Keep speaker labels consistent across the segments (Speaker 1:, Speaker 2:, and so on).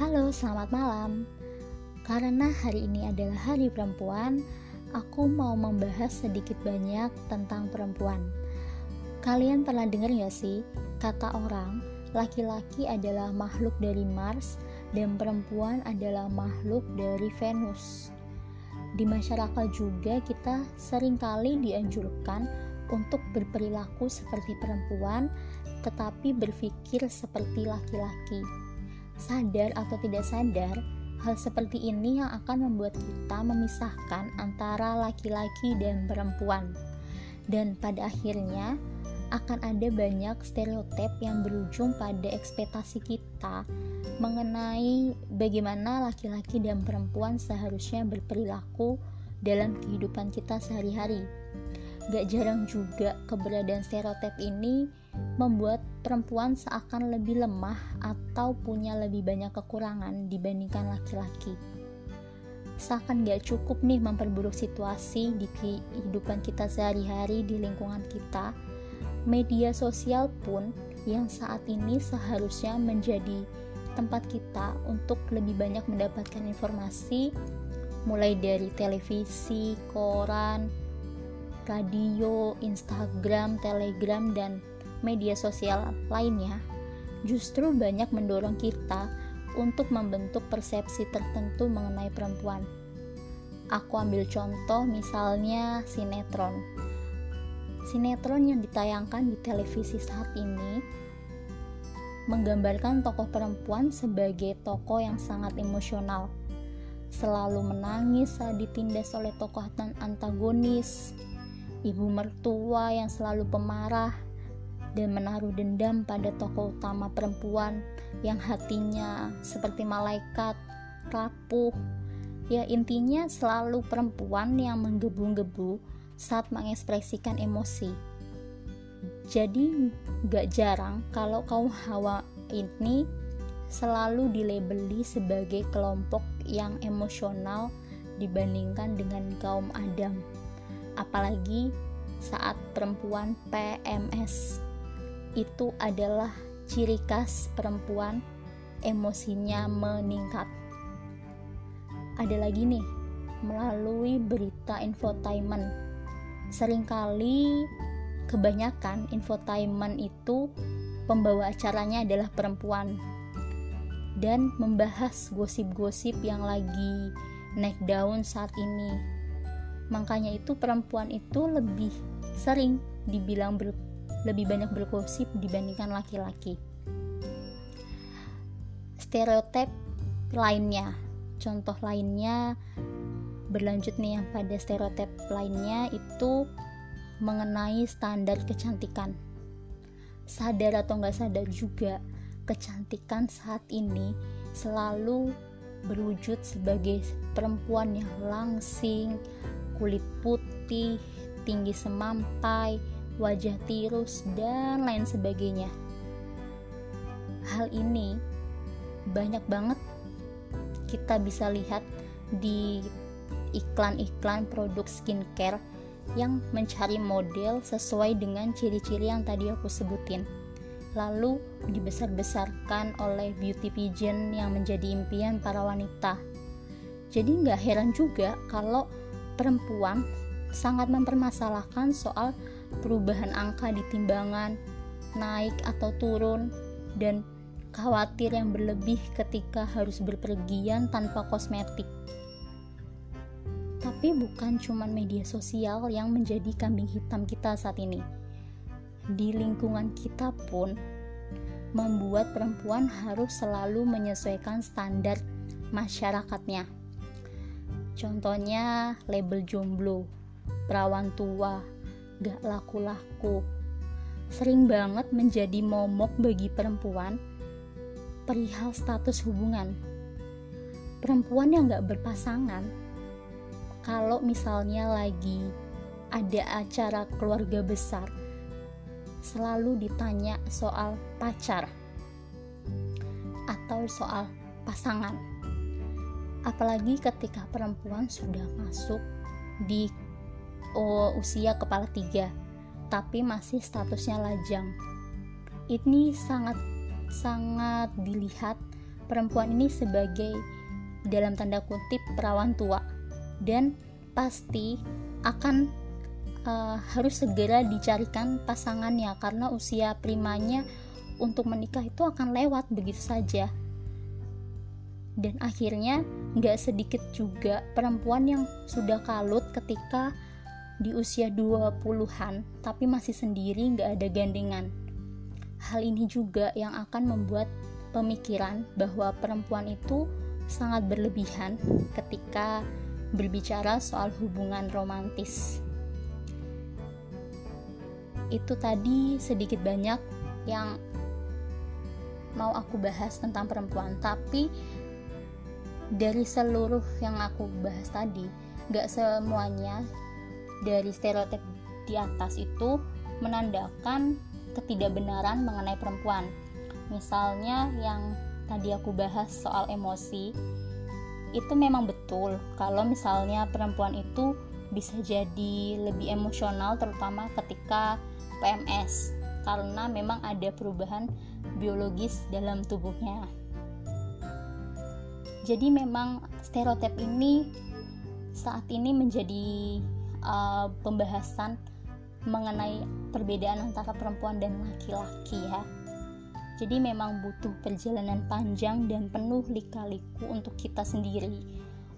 Speaker 1: Halo, selamat malam. Karena hari ini adalah Hari Perempuan, aku mau membahas sedikit banyak tentang perempuan. Kalian pernah dengar gak sih kata orang, laki-laki adalah makhluk dari Mars dan perempuan adalah makhluk dari Venus. Di masyarakat juga kita sering kali dianjurkan untuk berperilaku seperti perempuan tetapi berpikir seperti laki-laki sadar atau tidak sadar, hal seperti ini yang akan membuat kita memisahkan antara laki-laki dan perempuan. Dan pada akhirnya akan ada banyak stereotip yang berujung pada ekspektasi kita mengenai bagaimana laki-laki dan perempuan seharusnya berperilaku dalam kehidupan kita sehari-hari. Gak jarang juga keberadaan stereotip ini membuat perempuan seakan lebih lemah atau punya lebih banyak kekurangan dibandingkan laki-laki. Seakan gak cukup nih memperburuk situasi di kehidupan kita sehari-hari di lingkungan kita, media sosial pun yang saat ini seharusnya menjadi tempat kita untuk lebih banyak mendapatkan informasi mulai dari televisi, koran, radio, Instagram, Telegram, dan media sosial lainnya justru banyak mendorong kita untuk membentuk persepsi tertentu mengenai perempuan. Aku ambil contoh misalnya sinetron. Sinetron yang ditayangkan di televisi saat ini menggambarkan tokoh perempuan sebagai tokoh yang sangat emosional, selalu menangis saat ditindas oleh tokoh antagonis, ibu mertua yang selalu pemarah, dan menaruh dendam pada tokoh utama perempuan yang hatinya seperti malaikat, rapuh. Ya intinya selalu perempuan yang menggebu-gebu saat mengekspresikan emosi. Jadi gak jarang kalau kaum hawa ini selalu dilabeli sebagai kelompok yang emosional dibandingkan dengan kaum Adam. Apalagi saat perempuan PMS itu adalah ciri khas perempuan emosinya meningkat. Ada lagi nih, melalui berita infotainment. Seringkali kebanyakan infotainment itu pembawa acaranya adalah perempuan dan membahas gosip-gosip yang lagi naik daun saat ini. Makanya itu perempuan itu lebih sering dibilang ber lebih banyak bergosip dibandingkan laki-laki. Stereotip lainnya, contoh lainnya berlanjut nih yang pada stereotip lainnya itu mengenai standar kecantikan. Sadar atau nggak sadar juga, kecantikan saat ini selalu berwujud sebagai perempuan yang langsing, kulit putih, tinggi semampai, wajah tirus, dan lain sebagainya. Hal ini banyak banget kita bisa lihat di iklan-iklan produk skincare yang mencari model sesuai dengan ciri-ciri yang tadi aku sebutin. Lalu dibesar-besarkan oleh beauty pageant yang menjadi impian para wanita. Jadi nggak heran juga kalau perempuan sangat mempermasalahkan soal perubahan angka di timbangan, naik atau turun, dan khawatir yang berlebih ketika harus berpergian tanpa kosmetik. Tapi bukan cuma media sosial yang menjadi kambing hitam kita saat ini. Di lingkungan kita pun membuat perempuan harus selalu menyesuaikan standar masyarakatnya. Contohnya label jomblo, perawan tua, gak laku-laku. Sering banget menjadi momok bagi perempuan perihal status hubungan. Perempuan yang gak berpasangan, kalau misalnya lagi ada acara keluarga besar, selalu ditanya soal pacar atau soal pasangan. Apalagi ketika perempuan sudah masuk di oh, usia kepala tiga, tapi masih statusnya lajang. Ini sangat sangat dilihat perempuan ini sebagai dalam tanda kutip perawan tua dan pasti akan uh, harus segera dicarikan pasangannya karena usia primanya untuk menikah itu akan lewat begitu saja dan akhirnya nggak sedikit juga perempuan yang sudah kalut ketika di usia 20-an tapi masih sendiri nggak ada gandengan. Hal ini juga yang akan membuat pemikiran bahwa perempuan itu sangat berlebihan ketika berbicara soal hubungan romantis. Itu tadi sedikit banyak yang mau aku bahas tentang perempuan tapi dari seluruh yang aku bahas tadi gak semuanya dari stereotip di atas itu menandakan ketidakbenaran mengenai perempuan misalnya yang tadi aku bahas soal emosi itu memang betul kalau misalnya perempuan itu bisa jadi lebih emosional terutama ketika PMS karena memang ada perubahan biologis dalam tubuhnya. Jadi memang stereotip ini saat ini menjadi uh, pembahasan mengenai perbedaan antara perempuan dan laki-laki ya. Jadi memang butuh perjalanan panjang dan penuh lika-liku untuk kita sendiri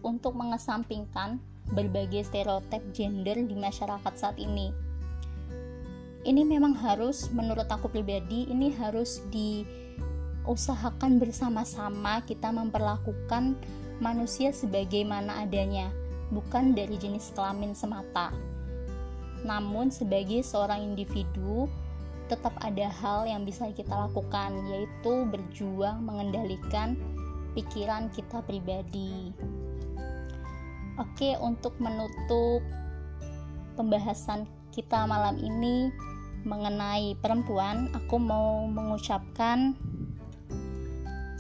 Speaker 1: untuk mengesampingkan berbagai stereotip gender di masyarakat saat ini ini memang harus menurut aku pribadi ini harus diusahakan bersama-sama kita memperlakukan manusia sebagaimana adanya bukan dari jenis kelamin semata. Namun sebagai seorang individu tetap ada hal yang bisa kita lakukan yaitu berjuang mengendalikan pikiran kita pribadi. Oke untuk menutup pembahasan kita malam ini mengenai perempuan, aku mau mengucapkan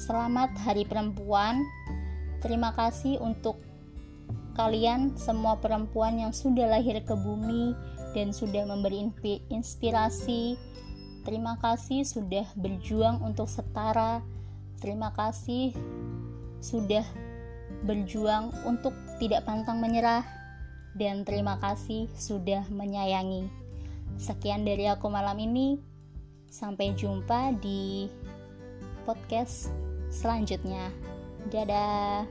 Speaker 1: selamat Hari Perempuan. Terima kasih untuk kalian semua perempuan yang sudah lahir ke bumi dan sudah memberi inspirasi. Terima kasih sudah berjuang untuk setara. Terima kasih sudah berjuang untuk tidak pantang menyerah dan terima kasih sudah menyayangi. Sekian dari aku malam ini. Sampai jumpa di podcast selanjutnya. Dadah.